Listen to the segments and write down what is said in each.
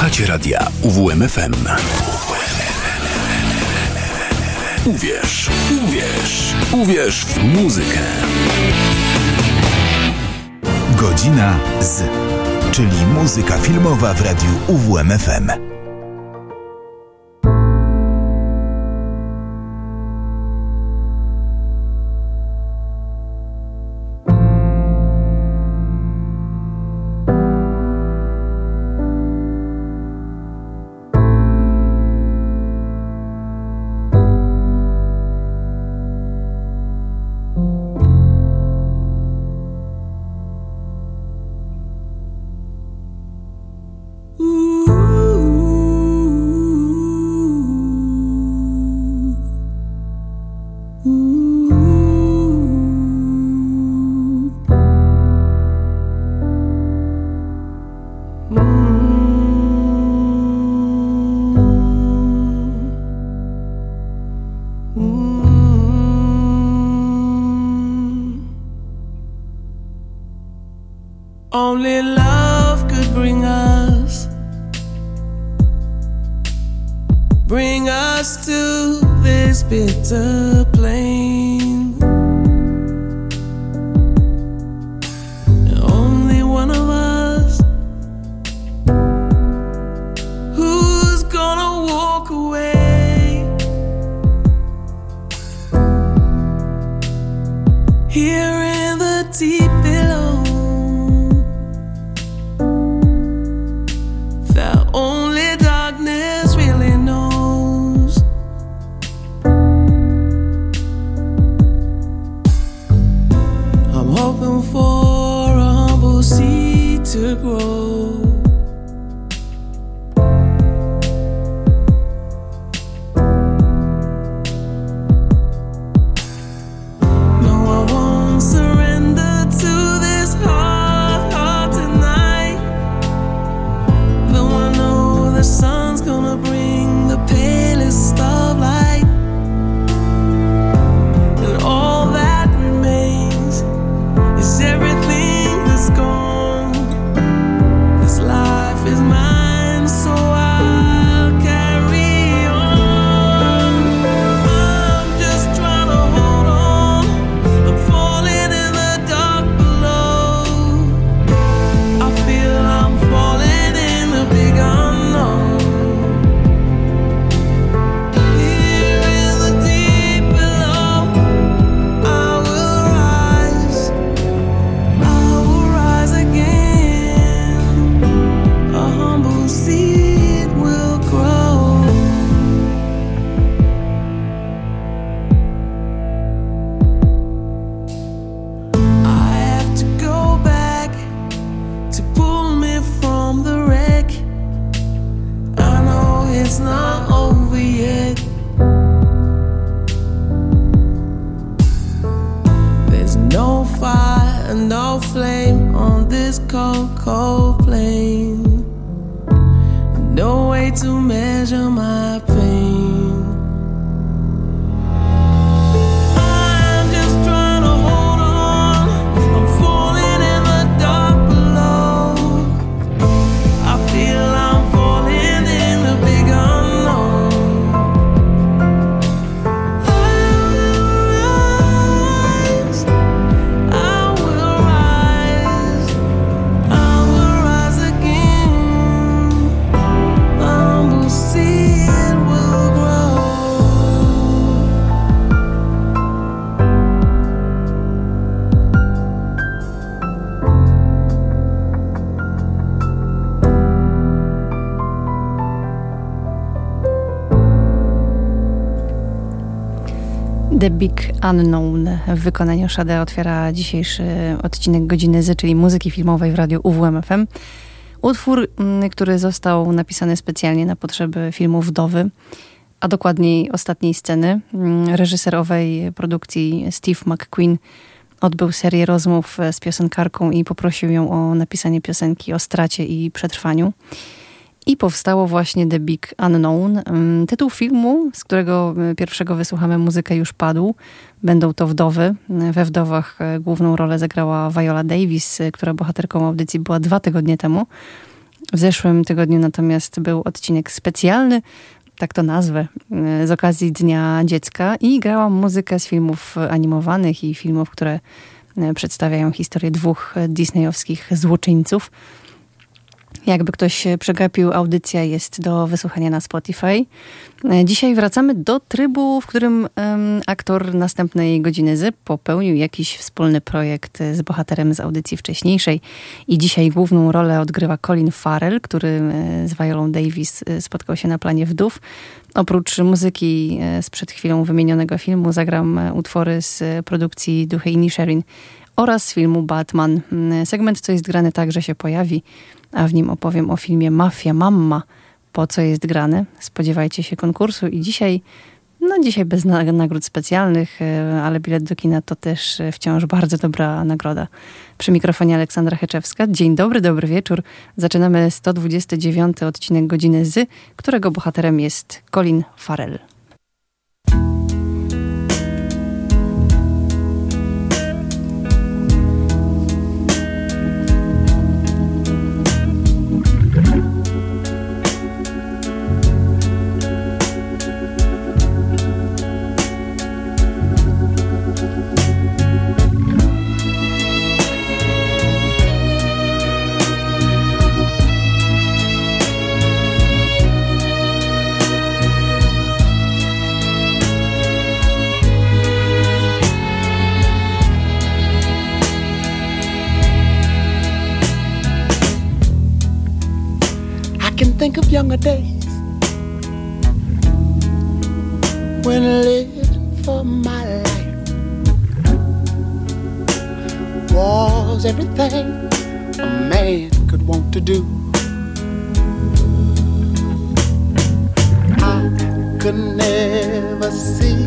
Słuchacie radia UWMFM. Uwierz, uwierz, uwierz w muzykę. Godzina z, czyli muzyka filmowa w radiu UWMFM. for a humble seed to grow. Big Unknown w wykonaniu Shade otwiera dzisiejszy odcinek Godziny Z, czyli muzyki filmowej w radiu UWMFM. Utwór, mm, który został napisany specjalnie na potrzeby filmu Wdowy, a dokładniej ostatniej sceny. Mm, reżyser owej produkcji Steve McQueen odbył serię rozmów z piosenkarką i poprosił ją o napisanie piosenki o stracie i przetrwaniu. I powstało właśnie The Big Unknown. Mm, tytuł filmu, z którego y, pierwszego wysłuchamy muzykę już padł. Będą to wdowy. We wdowach y, główną rolę zagrała Viola Davis, y, która bohaterką audycji była dwa tygodnie temu. W zeszłym tygodniu natomiast był odcinek specjalny, tak to nazwę, z okazji Dnia Dziecka i grałam muzykę z filmów animowanych i filmów, które przedstawiają historię dwóch disneyowskich złoczyńców. Jakby ktoś przegapił, audycja jest do wysłuchania na Spotify. E, dzisiaj wracamy do trybu, w którym um, aktor następnej godziny Z popełnił jakiś wspólny projekt z bohaterem z audycji wcześniejszej. I dzisiaj główną rolę odgrywa Colin Farrell, który e, z Violą Davis e, spotkał się na planie Wdów. Oprócz muzyki z przed chwilą wymienionego filmu zagram utwory z produkcji Duchy Inisherin oraz z filmu Batman. Mm, segment, co jest grany także się pojawi a w nim opowiem o filmie Mafia Mamma, po co jest grane. Spodziewajcie się konkursu i dzisiaj, no dzisiaj bez nagród specjalnych, e, ale bilet do kina to też e, wciąż bardzo dobra nagroda. Przy mikrofonie Aleksandra Heczewska. Dzień dobry, dobry wieczór. Zaczynamy 129 odcinek Godziny Z, którego bohaterem jest Colin Farrell. Younger days when living for my life was everything a man could want to do. I could never see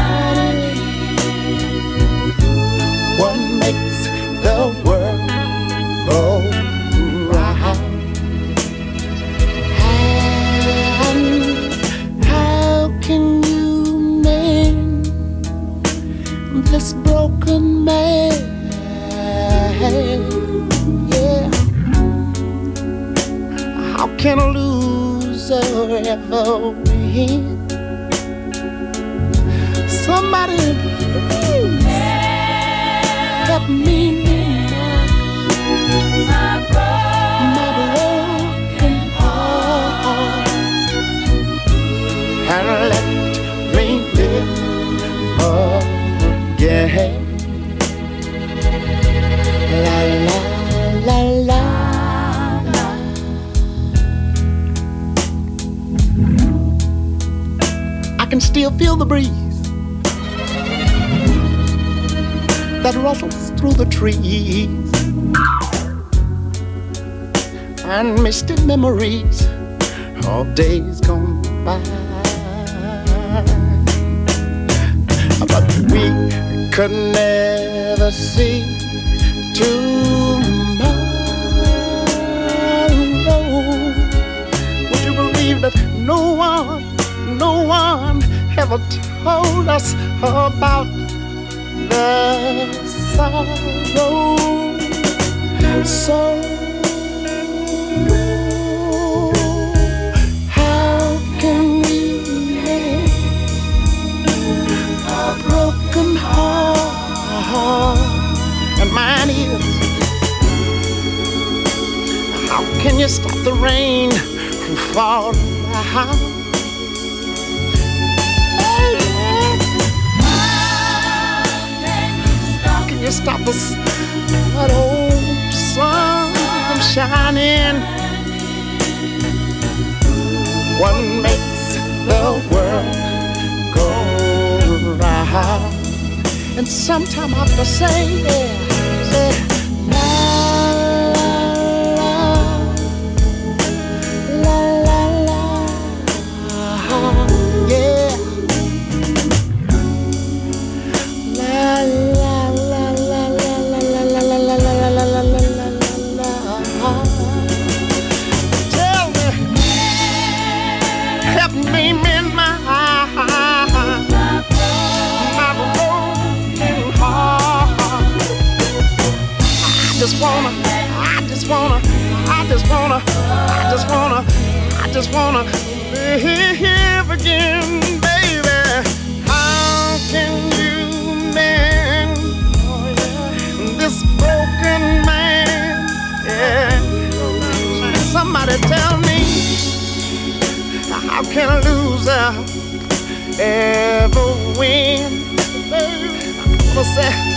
can lose or ever win. Somebody please help me. My broken heart, and let me live again. Still feel the breeze that rustles through the trees and misty memories of days gone by. But we could never see tomorrow. Would you believe that no one, no one ever told us about the sorrow. So, how can we a broken heart? And mine is. How can you stop the rain from falling? Stop us. That old shining. What makes the world go round? And sometimes I have to say, yeah, just wanna live again, baby. How can you mend this broken man? Yeah. Somebody tell me, how can a loser ever win? I'm gonna say,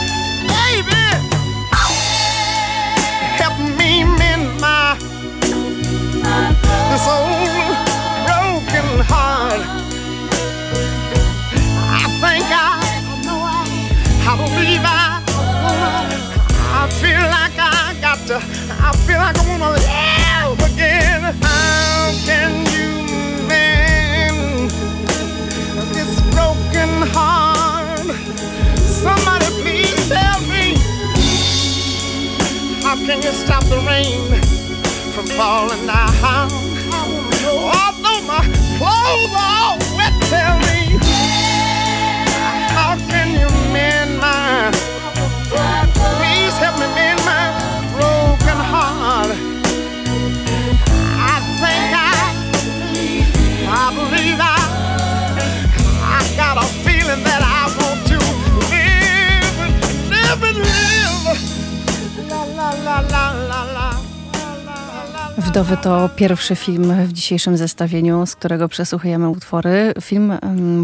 pierwszy film w dzisiejszym zestawieniu, z którego przesłuchujemy utwory. Film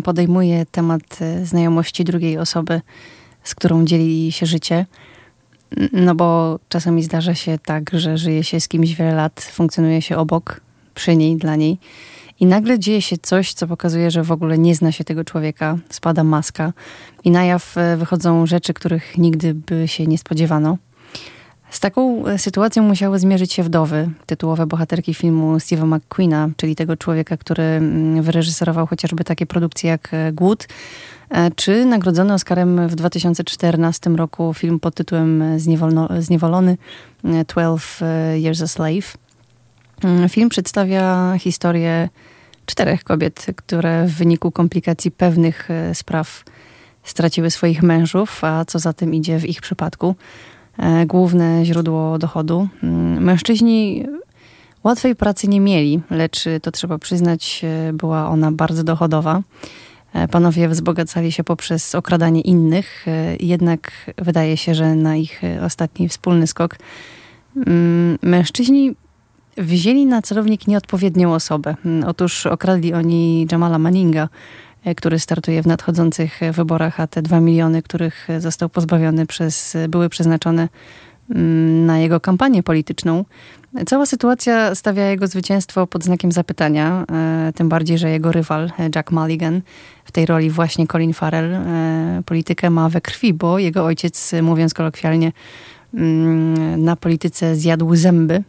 podejmuje temat e, znajomości drugiej osoby, z którą dzieli się życie. No bo czasami zdarza się tak, że żyje się z kimś wiele lat, funkcjonuje się obok, przy niej, dla niej. I nagle dzieje się coś, co pokazuje, że w ogóle nie zna się tego człowieka, spada maska i na jaw e, wychodzą rzeczy, których nigdy by się nie spodziewano. Z taką e, sytuacją musiały zmierzyć się wdowy, tytułowe bohaterki filmu Steve'a McQueena, czyli tego człowieka, który mm, wyreżyserował chociażby takie produkcje jak e, Głód, e, czy nagrodzony Oscarem w 2014 roku film pod tytułem Zniewolony 12 Years a Slave. Mm, film przedstawia historię czterech kobiet, które w wyniku komplikacji pewnych spraw straciły swoich mężów, a co za tym idzie w ich przypadku – główne źródło dochodu. Mm, mężczyźni łatwej pracy nie mieli, lecz to trzeba przyznać, e, była ona bardzo dochodowa. E, panowie wzbogacali się poprzez okradanie innych, jednak wydaje się, że na ich ostatni wspólny skok mm, mężczyźni wzięli na celownik nieodpowiednią osobę. Mm, otóż okradli oni Jamala Manninga, E, który startuje w nadchodzących wyborach, a te dwa miliony, których został pozbawiony przez, były przeznaczone mm, na jego kampanię polityczną. Cała sytuacja stawia jego zwycięstwo pod znakiem zapytania, e, tym bardziej, że jego rywal Jack Mulligan, w tej roli właśnie Colin Farrell, e, politykę ma we krwi, bo jego ojciec, mówiąc kolokwialnie, mm, na polityce zjadł zęby.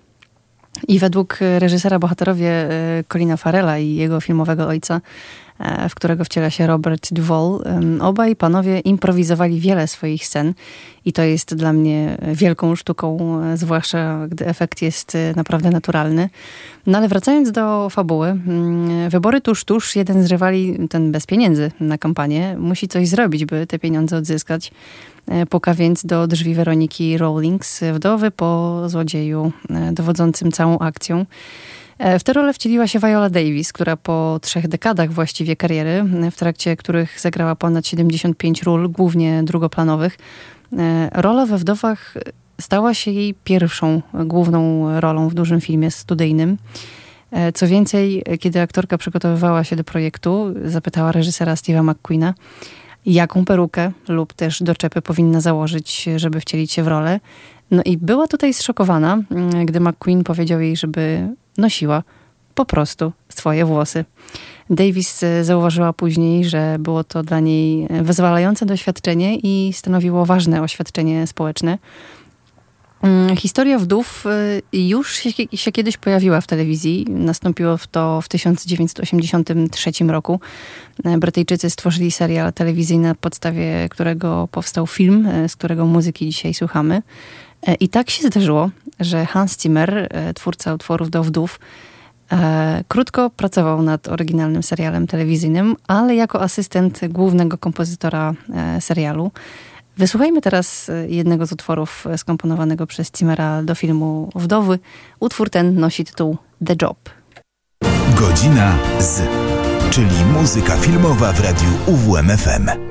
I według reżysera bohaterowie Colina Farrella i jego filmowego ojca E, w którego wciela się Robert Duvall. Obaj panowie improwizowali wiele swoich scen i to jest dla mnie wielką sztuką, e, zwłaszcza gdy efekt jest e, naprawdę naturalny. No ale wracając do fabuły, mm, wybory tuż, tuż, jeden z rywali, ten bez pieniędzy na kampanię, musi coś zrobić, by te pieniądze odzyskać. Puka więc do drzwi Weroniki Rawlings, wdowy po złodzieju dowodzącym całą akcją. E, w tę rolę wcieliła się Viola Davis, która po trzech dekadach właściwie kariery, w trakcie których zagrała ponad 75 ról, głównie drugoplanowych, e, rola we Wdowach stała się jej pierwszą główną rolą w dużym filmie studyjnym. E, co więcej, kiedy aktorka przygotowywała się do projektu, zapytała reżysera Steve'a McQueena, jaką perukę lub też doczepy powinna założyć, żeby wcielić się w rolę. No i była tutaj zszokowana, gdy McQueen powiedział jej, żeby nosiła po prostu swoje włosy. Davis e, zauważyła później, że było to dla niej wyzwalające doświadczenie i stanowiło ważne oświadczenie społeczne. Mm, historia wdów e, już się, kiedyś pojawiła w telewizji. Nastąpiło to w 1983 roku. E, Brytyjczycy stworzyli serial telewizyjny, na podstawie którego powstał film, z którego muzyki dzisiaj słuchamy. I tak się zdarzyło, że Hans Zimmer, twórca utworów do wdów, E, krótko pracował nad oryginalnym serialem telewizyjnym, ale jako asystent głównego kompozytora e, serialu. Wysłuchajmy teraz e, jednego z utworów skomponowanego przez Cimera do filmu Wdowy. Utwór ten nosi tytuł The Job. Godzina z, czyli muzyka filmowa w radiu UWMFM.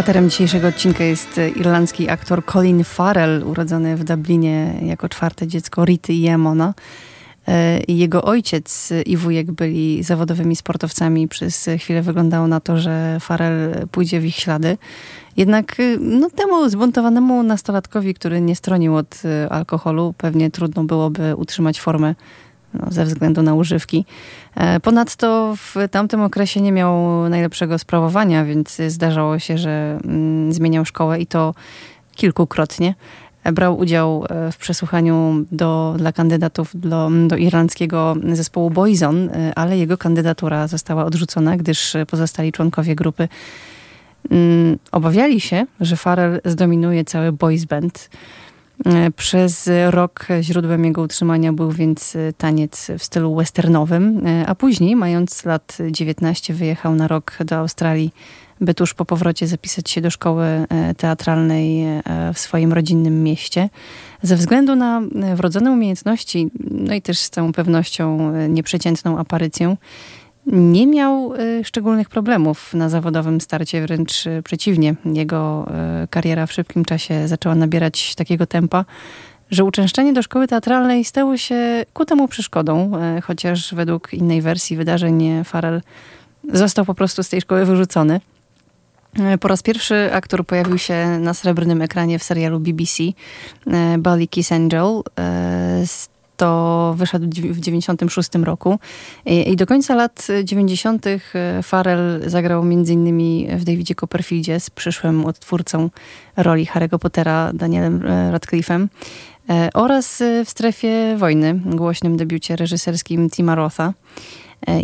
Bohaterem dzisiejszego odcinka jest e, irlandzki aktor Colin Farrell, urodzony w Dublinie jako czwarte dziecko Rity i Emona. E, jego ojciec i wujek byli zawodowymi sportowcami. Przez chwilę wyglądało na to, że Farrell pójdzie w ich ślady. Jednak e, no, temu zbuntowanemu nastolatkowi, który nie stronił od alkoholu, pewnie trudno byłoby utrzymać formę no, ze względu na używki. E, ponadto w tamtym okresie nie miał najlepszego sprawowania, więc zdarzało się, że mm, zmieniał szkołę i to kilkukrotnie. E, brał udział e, w przesłuchaniu do, dla kandydatów do, do irlandzkiego zespołu Boyzone, ale jego kandydatura została odrzucona, gdyż pozostali członkowie grupy mm, obawiali się, że Farrell zdominuje cały boys band. E, przez rok źródłem jego utrzymania był więc taniec w stylu westernowym, e, a później, mając lat 19, wyjechał na rok do Australii, by tuż po powrocie zapisać się do szkoły e, teatralnej w swoim rodzinnym mieście. Ze względu na wrodzone umiejętności, no i też z całą pewnością nieprzeciętną aparycję, nie miał y, szczególnych problemów na zawodowym starcie, wręcz y, przeciwnie. Jego y, kariera w szybkim czasie zaczęła nabierać takiego tempa, że uczęszczenie do szkoły teatralnej stało się ku temu przeszkodą, chociaż według innej wersji wydarzeń Farrell został po prostu z tej szkoły wyrzucony. Po raz pierwszy aktor pojawił się na srebrnym ekranie w serialu BBC Bally Kiss Angel to wyszedł w 96 roku i do końca lat 90. E, Farrell zagrał m.in. w Davidzie Copperfieldzie z przyszłym odtwórcą roli Harry'ego Pottera Danielem e, Radcliffe'em e, oraz w Strefie Wojny, głośnym debiucie reżyserskim Tima Rotha.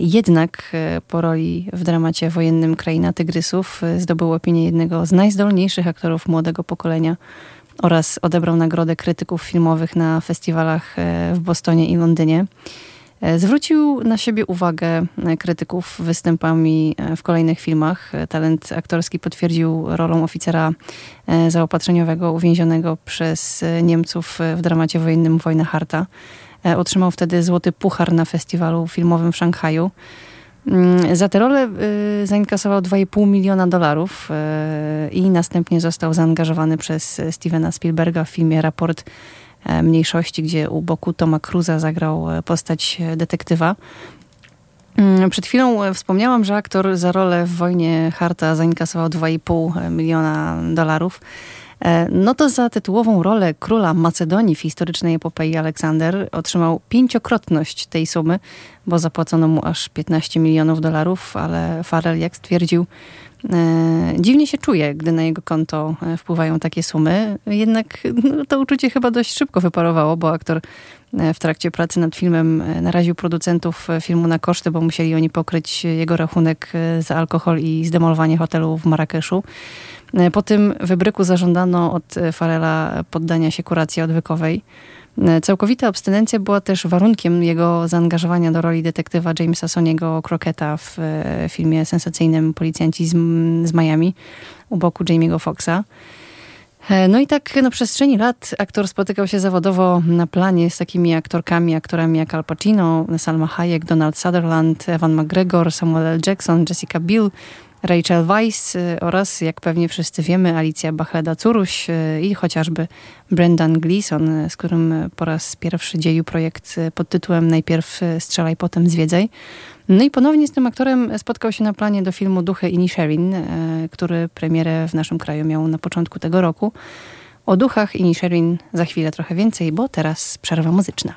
Jednak po roli w dramacie wojennym Kraina Tygrysów zdobył opinię jednego z najzdolniejszych aktorów młodego pokolenia oraz odebrał nagrodę krytyków filmowych na festiwalach e, w Bostonie i Londynie. E, zwrócił na siebie uwagę e, krytyków występami w kolejnych filmach. Talent aktorski potwierdził rolą oficera zaopatrzeniowego uwięzionego przez Niemców w dramacie wojennym Wojna Harta. Otrzymał wtedy złoty puchar na festiwalu filmowym w Szanghaju. Mm, za tę rolę y, zainkasował 2,5 miliona dolarów y, i następnie został zaangażowany przez Stevena Spielberga w filmie Raport e, Mniejszości, gdzie u boku Toma Cruza zagrał e, postać detektywa. Mm, przed chwilą e, wspomniałam, że aktor za rolę w Wojnie Harta zainkasował 2,5 miliona dolarów. E, no to za tytułową rolę króla Macedonii w historycznej epopei Aleksander otrzymał pięciokrotność tej sumy, bo zapłacono mu aż 15 milionów dolarów, ale Farrell, jak stwierdził, e, dziwnie się czuje, gdy na jego konto e, wpływają takie sumy. Jednak no, to uczucie chyba dość szybko wyparowało, bo aktor w trakcie pracy nad filmem naraził producentów filmu na koszty, bo musieli oni pokryć jego rachunek za alkohol i zdemolowanie hotelu w Marrakeszu. E, po tym wybryku zażądano od e, Farela poddania się kuracji odwykowej. E, całkowita abstynencja była też warunkiem jego zaangażowania do roli detektywa Jamesa Soniego Crocketa w filmie sensacyjnym Policjanci z, z Miami u boku Jamie'ego Foxa. No i tak na przestrzeni lat aktor spotykał się zawodowo na planie z takimi aktorkami, aktorami jak Al Pacino, Salma Hayek, Donald Sutherland, Evan McGregor, Samuel L. Jackson, Jessica Biel, Rachel Weisz y, oraz, jak pewnie wszyscy wiemy, Alicja Bachleda-Curuś y, i chociażby Brendan Gleeson, y, z którym po raz pierwszy dzieju projekt pod tytułem Najpierw strzelaj, potem zwiedzaj. No i ponownie z tym aktorem spotkał się na planie do filmu Duchy Inisherin, który premierę w naszym kraju miał na początku tego roku. O duchach Inisherin za chwilę trochę więcej, bo teraz przerwa muzyczna.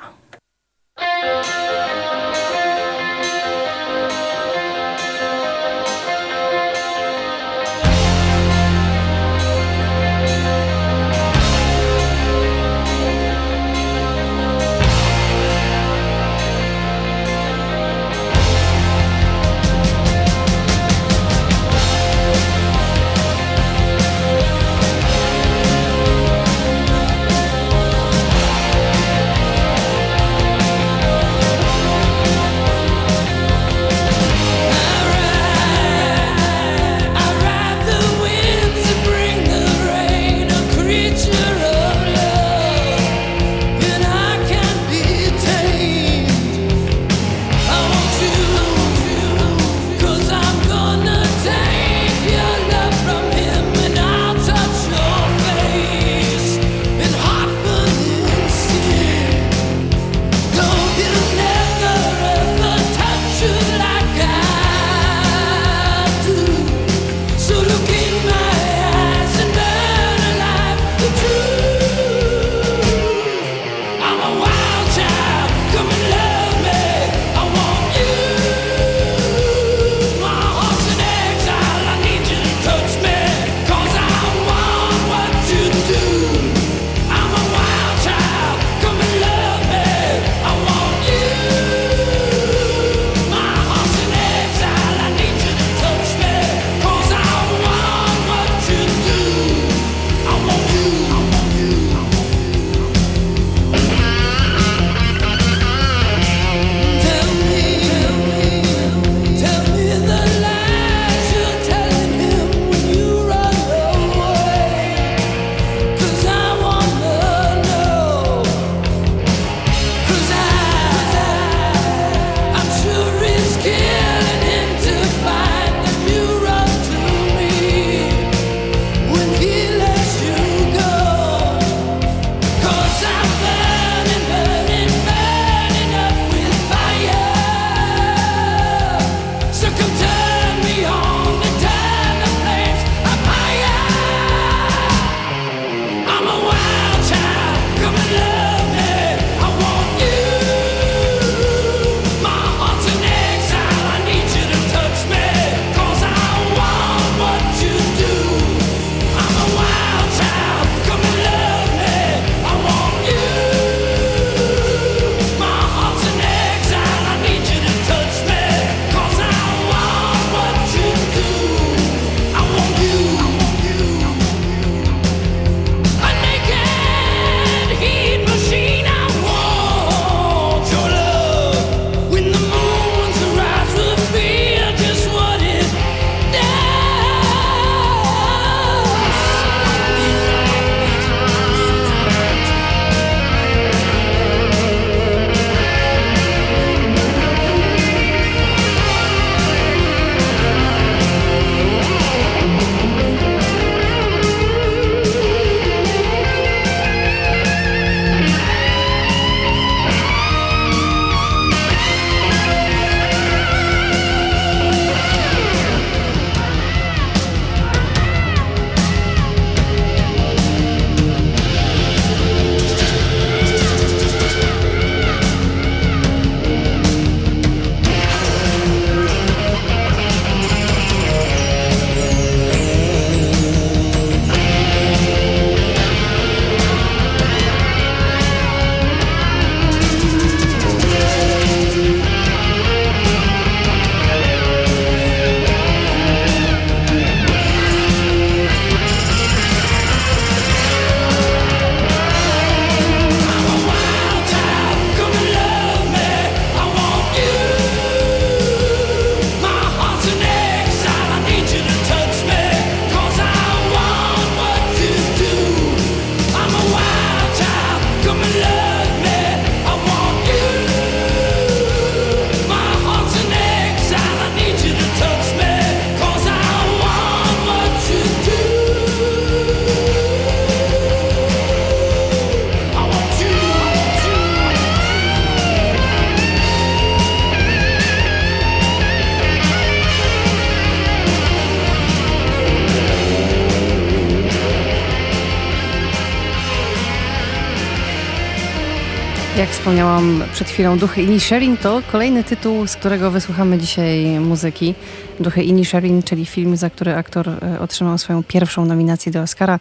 Chwilą, Duchy Inisherin to kolejny tytuł, z którego wysłuchamy dzisiaj muzyki. Duchy Inisherin, czyli film, za który aktor e, otrzymał swoją pierwszą nominację do Oscara.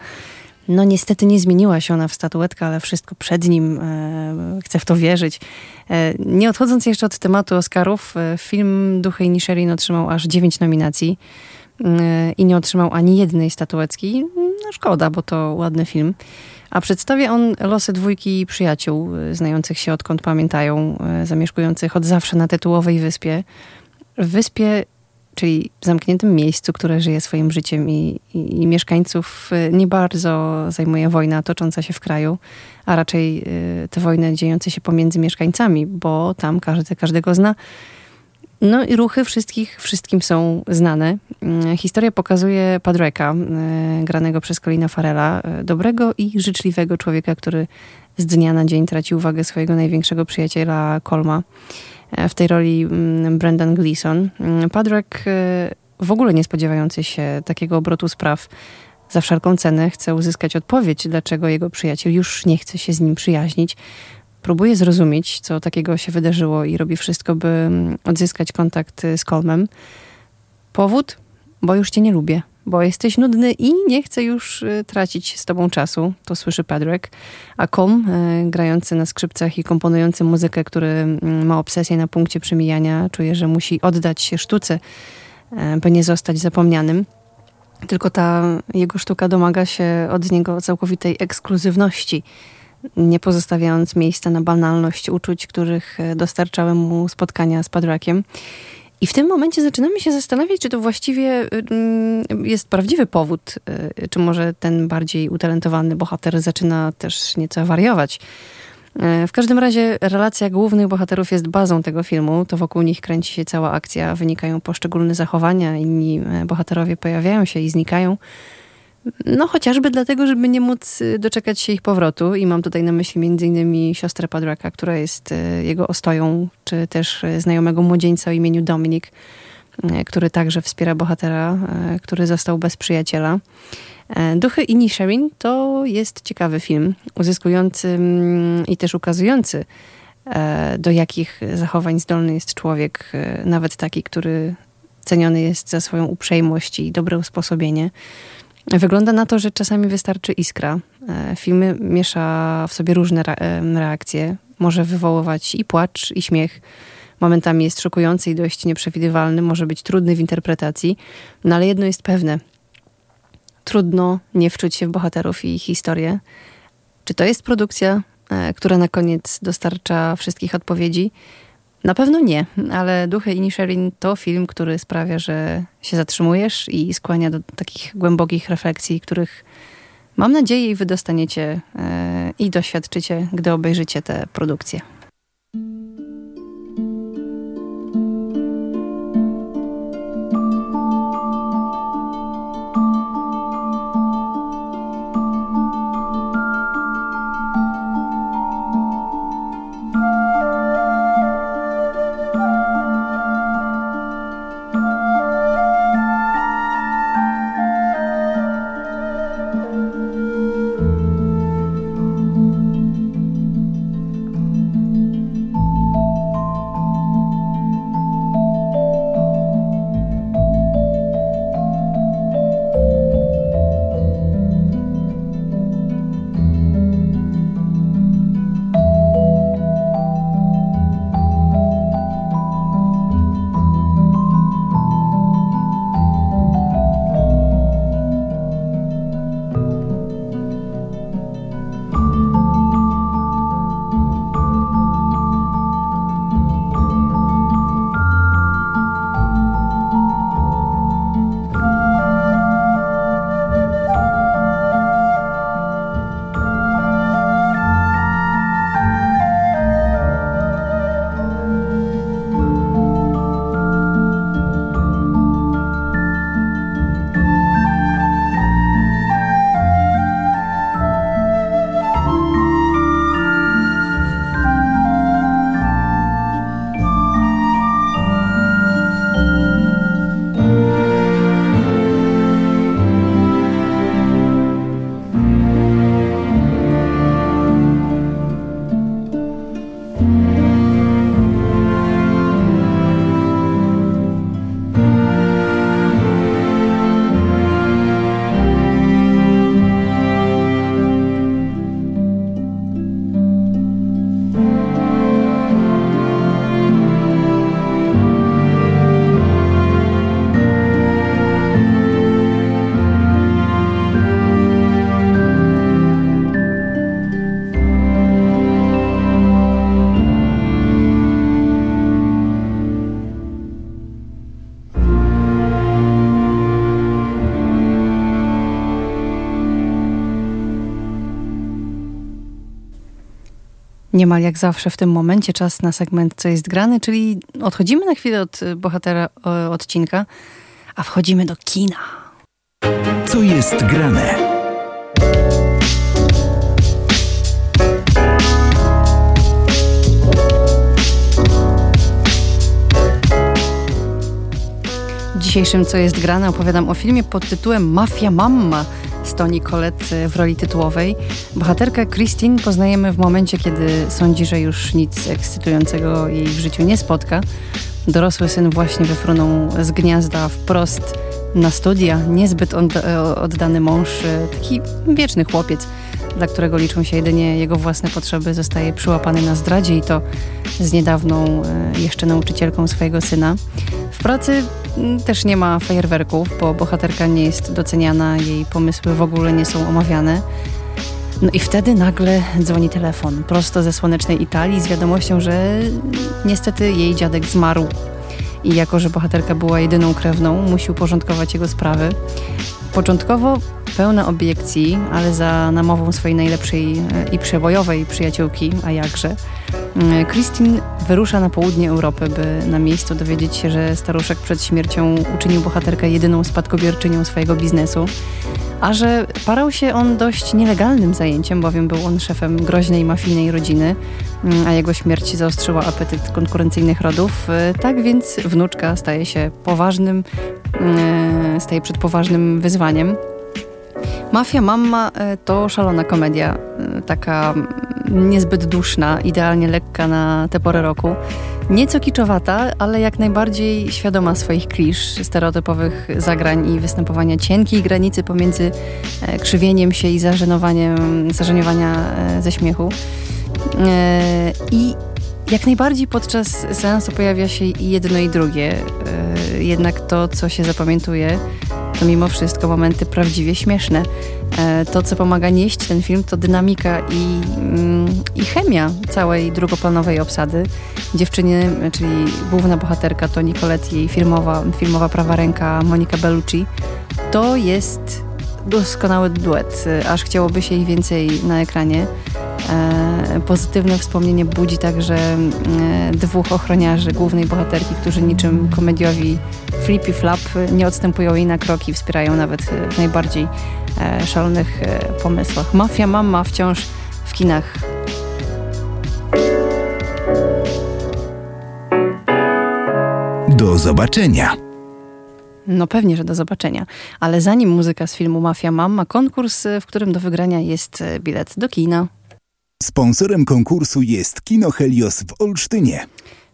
No niestety nie zmieniła się ona w statuetkę, ale wszystko przed nim, e, chcę w to wierzyć. E, nie odchodząc jeszcze od tematu Oscarów, e, film Duchy Inisherin otrzymał aż dziewięć nominacji e, i nie otrzymał ani jednej statuetki. No szkoda, bo to ładny film. A przedstawia on losy dwójki przyjaciół, y, znających się odkąd pamiętają, y, zamieszkujących od zawsze na tytułowej wyspie. Wyspie, czyli zamkniętym miejscu, które żyje swoim życiem i, i, i mieszkańców y, nie bardzo zajmuje wojna tocząca się w kraju, a raczej te wojny dziejące się pomiędzy mieszkańcami, bo tam każdy każdego zna no i ruchy wszystkich, wszystkim są znane. Mm, historia pokazuje Padreka, e, granego przez Colina Farela, e, dobrego i życzliwego człowieka, który z dnia na dzień traci uwagę swojego największego przyjaciela Colma. E, w tej roli mm, Brendan Gleeson. Mm, Padrek, w ogóle nie spodziewający się takiego obrotu spraw, za wszelką cenę chce uzyskać odpowiedź, dlaczego jego przyjaciel już nie chce się z nim przyjaźnić próbuje zrozumieć, co takiego się wydarzyło i robi wszystko, by mm, odzyskać kontakt y, z Colmem. Powód? Bo już cię nie lubię, bo jesteś nudny i nie chcę już y, tracić z tobą czasu. To słyszy Padrek. A Colm, y, grający na skrzypcach i komponujący muzykę, który mm, ma obsesję na punkcie przemijania, czuje, że musi oddać się sztuce, by nie zostać zapomnianym. Tylko ta jego sztuka domaga się od niego całkowitej ekskluzywności nie pozostawiając miejsca na banalność uczuć, których e, dostarczały mu spotkania z Padrakiem. I w tym momencie zaczynamy się zastanawiać, czy to właściwie mm, jest prawdziwy powód, e, czy może ten bardziej utalentowany bohater zaczyna też nieco wariować. E, w każdym razie relacja głównych bohaterów jest bazą tego filmu. To wokół nich kręci się cała akcja, wynikają poszczególne zachowania, inni bohaterowie pojawiają się i znikają. No chociażby dlatego, żeby nie móc y, doczekać się ich powrotu i mam tutaj na myśli innymi siostrę Padraka, która jest y, jego ostoją, czy też y, znajomego młodzieńca o imieniu Dominik, który także wspiera bohatera, który został bez przyjaciela. E, Duchy Inisherin to jest ciekawy film, uzyskujący mm, i też ukazujący, e, do jakich zachowań zdolny jest człowiek, e, nawet taki, który ceniony jest za swoją uprzejmość i dobre usposobienie. Wygląda na to, że czasami wystarczy iskra. E, filmy miesza w sobie różne reakcje. Może wywoływać i płacz, i śmiech. Momentami jest szokujący i dość nieprzewidywalny, może być trudny w interpretacji, no ale jedno jest pewne. Trudno nie wczuć się w bohaterów i ich historię. Czy to jest produkcja, e, która na koniec dostarcza wszystkich odpowiedzi? Na pewno nie, ale Duchy Inisherin to film, który sprawia, że się zatrzymujesz i skłania do takich głębokich refleksji, których mam nadzieję i wy dostaniecie yy, i doświadczycie, gdy obejrzycie tę produkcję. Niemal jak zawsze w tym momencie czas na segment Co jest grany, czyli odchodzimy na chwilę od y, bohatera odcinka, a wchodzimy do kina. Co jest grane? dzisiejszym Co jest grane opowiadam o filmie pod tytułem Mafia Mamma z Toni Collette w roli tytułowej. Bohaterkę Christine poznajemy w momencie, kiedy sądzi, że już nic ekscytującego jej w życiu nie spotka. Dorosły syn właśnie wyfrunął z gniazda wprost na studia, niezbyt oddany mąż, taki wieczny chłopiec, dla którego liczą się jedynie jego własne potrzeby, zostaje przyłapany na zdradzie i to z niedawną e, jeszcze nauczycielką swojego syna. W pracy mm, też nie ma fajerwerków, bo bohaterka nie jest doceniana, jej pomysły w ogóle nie są omawiane. No i wtedy nagle dzwoni telefon prosto ze słonecznej Italii z wiadomością, że niestety jej dziadek zmarł. I jako, że bohaterka była jedyną krewną, musi uporządkować jego sprawy. Początkowo pełna obiekcji, ale za namową swojej najlepszej e, i przebojowej przyjaciółki, a jakże, Christine wyrusza na południe Europy, by na miejscu dowiedzieć się, że staruszek przed śmiercią uczynił bohaterkę jedyną spadkobierczynią swojego biznesu, a że parał się on dość nielegalnym zajęciem, bowiem był on szefem groźnej mafijnej rodziny, mm, a jego śmierć zaostrzyła apetyt konkurencyjnych rodów. E, tak więc wnuczka staje się poważnym, mm, staje przed poważnym wyzwaniem. Mafia Mamma e, to szalona komedia, taka niezbyt duszna, idealnie lekka na tę porę roku. Nieco kiczowata, ale jak najbardziej świadoma swoich klisz, stereotypowych zagrań i występowania cienkiej granicy pomiędzy e, krzywieniem się i zażenowaniem, zażeniowania ze śmiechu. I jak najbardziej podczas seansu pojawia się jedno i drugie. Jednak to, co się zapamiętuje, to mimo wszystko momenty prawdziwie śmieszne. E, to, co pomaga nieść ten film, to dynamika i, mm, i chemia całej drugoplanowej obsady. Dziewczyny, czyli główna bohaterka to Nicolette, jej filmowa, filmowa prawa ręka Monika Bellucci. To jest doskonały duet, aż chciałoby się ich więcej na ekranie. E, pozytywne wspomnienie budzi także e, dwóch ochroniarzy głównej bohaterki, którzy niczym komediowi Flippy Flap nie odstępują jej na kroki, wspierają nawet w najbardziej e, szalonych pomysłach. Mafia Mama wciąż w kinach. Do zobaczenia. No pewnie, że do zobaczenia. Ale zanim muzyka z filmu Mafia Mama, konkurs, w którym do wygrania jest bilet do kina. Sponsorem konkursu jest Kino Helios w Olsztynie.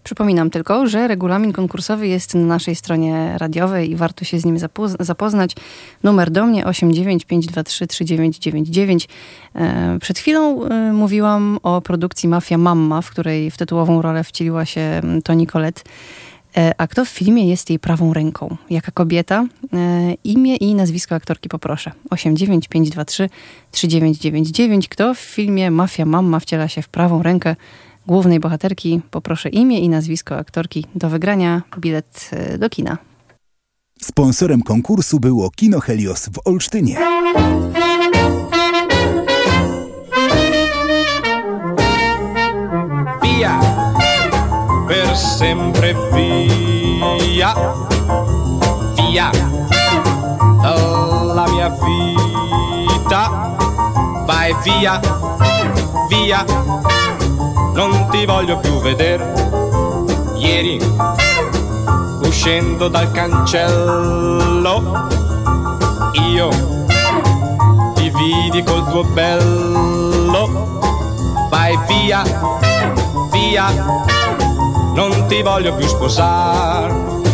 Przypominam tylko, że regulamin konkursowy jest na naszej stronie radiowej i warto się z nim zapoznać. Numer do mnie 895233999. E, przed chwilą e, mówiłam o produkcji Mafia Mamma, w której w tytułową rolę wcieliła się mm, Toni Collette. E, a kto w filmie jest jej prawą ręką? Jaka kobieta? E, imię i nazwisko aktorki poproszę. 89523 3999. Kto w filmie Mafia Mamma wciela się w prawą rękę głównej bohaterki? Poproszę imię i nazwisko aktorki do wygrania bilet e, do kina. Sponsorem konkursu było Kino Helios w Olsztynie. Vita, vai via, via, non ti voglio più vedere. Ieri, uscendo dal cancello, io ti vidi col tuo bello, vai via, via. Non ti voglio più sposare,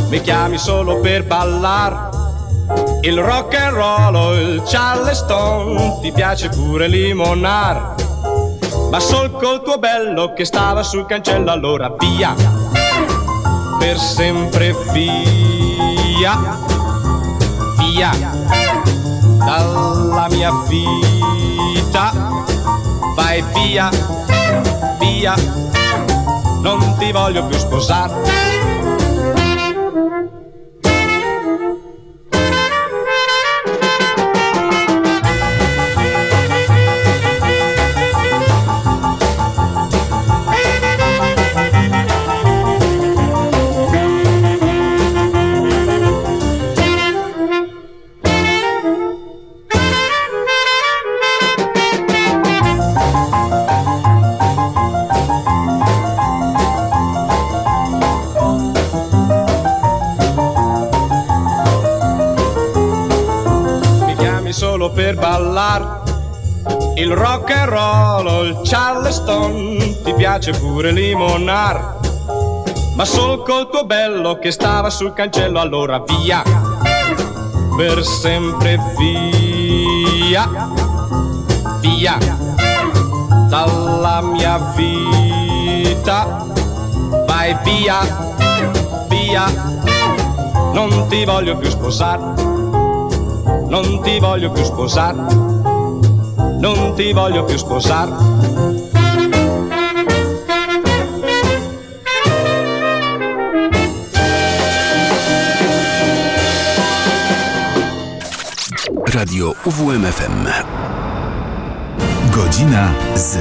mi chiami solo per ballar. Il rock and roll, il charleston, ti piace pure limonar. Ma sol col tuo bello che stava sul cancello, allora via, per sempre via, via, dalla mia vita, vai via, via. Non ti voglio più sposare. Piace pure limonar. Ma solo col tuo bello che stava sul cancello, allora via, per sempre via, via, dalla mia vita, vai via, via, non ti voglio più sposare non ti voglio più sposare, non ti voglio più sposare. Radio UWMFM. Godzina z,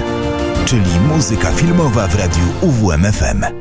czyli muzyka filmowa w radiu UWMFM.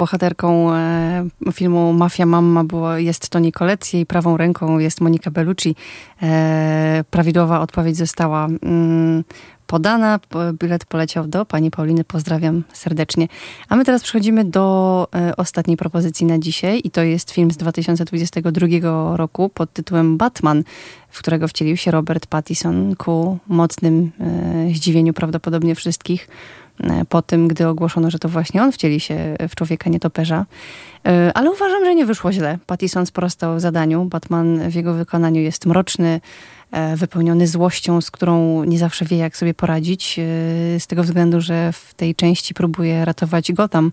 Bohaterką e, filmu Mafia Mamma było, jest Toni Colette, jej prawą ręką jest Monika Bellucci. E, prawidłowa odpowiedź została mm, podana. Bilet poleciał do pani Pauliny. Pozdrawiam serdecznie. A my teraz przechodzimy do e, ostatniej propozycji na dzisiaj i to jest film z 2022 roku pod tytułem Batman, w którego wcielił się Robert Pattinson ku mocnym zdziwieniu prawdopodobnie wszystkich. E, po tym, gdy ogłoszono, że to właśnie on wcieli się w człowieka nietoperza. E, ale uważam, że nie wyszło źle. Pattison sprostał zadaniu. Batman w jego wykonaniu jest mroczny, e, wypełniony złością, z którą nie zawsze wie, jak sobie poradzić. Z tego względu, że w tej części próbuje ratować Gotham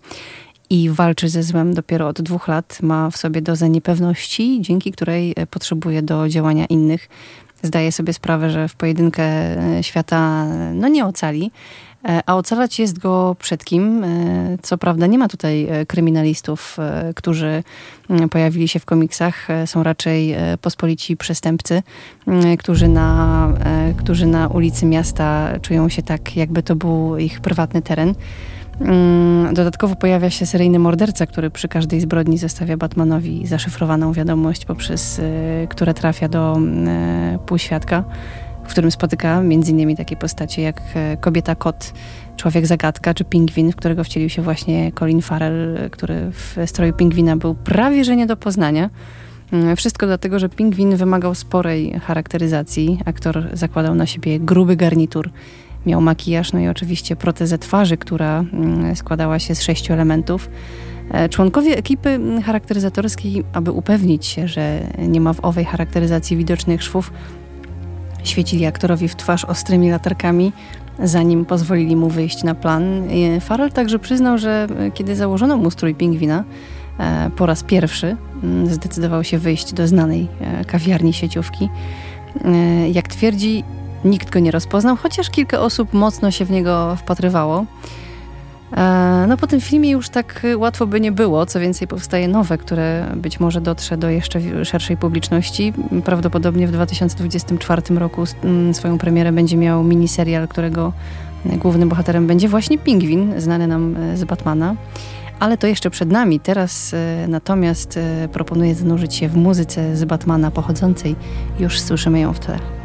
i walczy ze złem dopiero od dwóch lat. Ma w sobie dozę niepewności, dzięki której potrzebuje do działania innych. Zdaje sobie sprawę, że w pojedynkę świata no, nie ocali. E, a ocalać jest go przed kim? E, co prawda nie ma tutaj e, kryminalistów, którzy pojawili się w komiksach. Są raczej pospolici przestępcy, którzy na, którzy na ulicy miasta czują się tak, jakby to był ich prywatny teren. Mm, dodatkowo pojawia się seryjny morderca, który przy każdej zbrodni zostawia Batmanowi zaszyfrowaną wiadomość, poprzez które trafia do półświadka w którym spotyka m.in. takie postacie jak e, kobieta kot, Człowiek Zagadka czy Pingwin, w którego wcielił się właśnie Colin Farrell, który w stroju pingwina był prawie że nie do poznania. Mm, wszystko dlatego, że pingwin wymagał sporej charakteryzacji. Aktor zakładał na siebie gruby garnitur, miał makijaż, no i oczywiście protezę twarzy, która mm, składała się z sześciu elementów. E, członkowie ekipy charakteryzatorskiej, aby upewnić się, że nie ma w owej charakteryzacji widocznych szwów, świecili aktorowi w twarz ostrymi latarkami, zanim pozwolili mu wyjść na plan. E, Farrell także przyznał, że e, kiedy założono mu strój pingwina, po raz pierwszy zdecydował się wyjść do znanej kawiarni sieciówki. Jak twierdzi, nikt go nie rozpoznał, chociaż kilka osób mocno się w niego wpatrywało. E, no po tym filmie już tak łatwo by nie było, co więcej powstaje nowe, które być może dotrze do jeszcze szerszej publiczności. Prawdopodobnie w 2024 roku mm, swoją premierę będzie miał miniserial, którego głównym bohaterem będzie właśnie Pingwin, znany nam e, z Batmana. Ale to jeszcze przed nami. Teraz natomiast proponuję zanurzyć się w muzyce z Batmana pochodzącej. Już słyszymy ją w tle.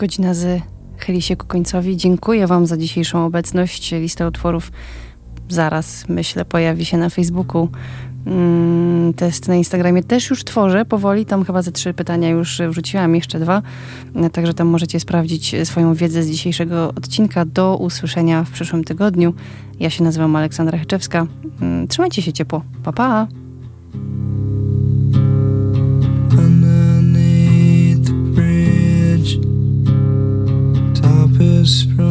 Godzina z chyli się ku końcowi. Dziękuję Wam za dzisiejszą obecność. Lista utworów zaraz, myślę, pojawi się na Facebooku. Mm, test na Instagramie też już tworzę powoli. Tam chyba ze trzy pytania już wrzuciłam, jeszcze dwa. Także tam możecie sprawdzić swoją wiedzę z dzisiejszego odcinka. Do usłyszenia w przyszłym tygodniu. Ja się nazywam Aleksandra Heczewska. Mm, trzymajcie się ciepło. Pa, pa! spring.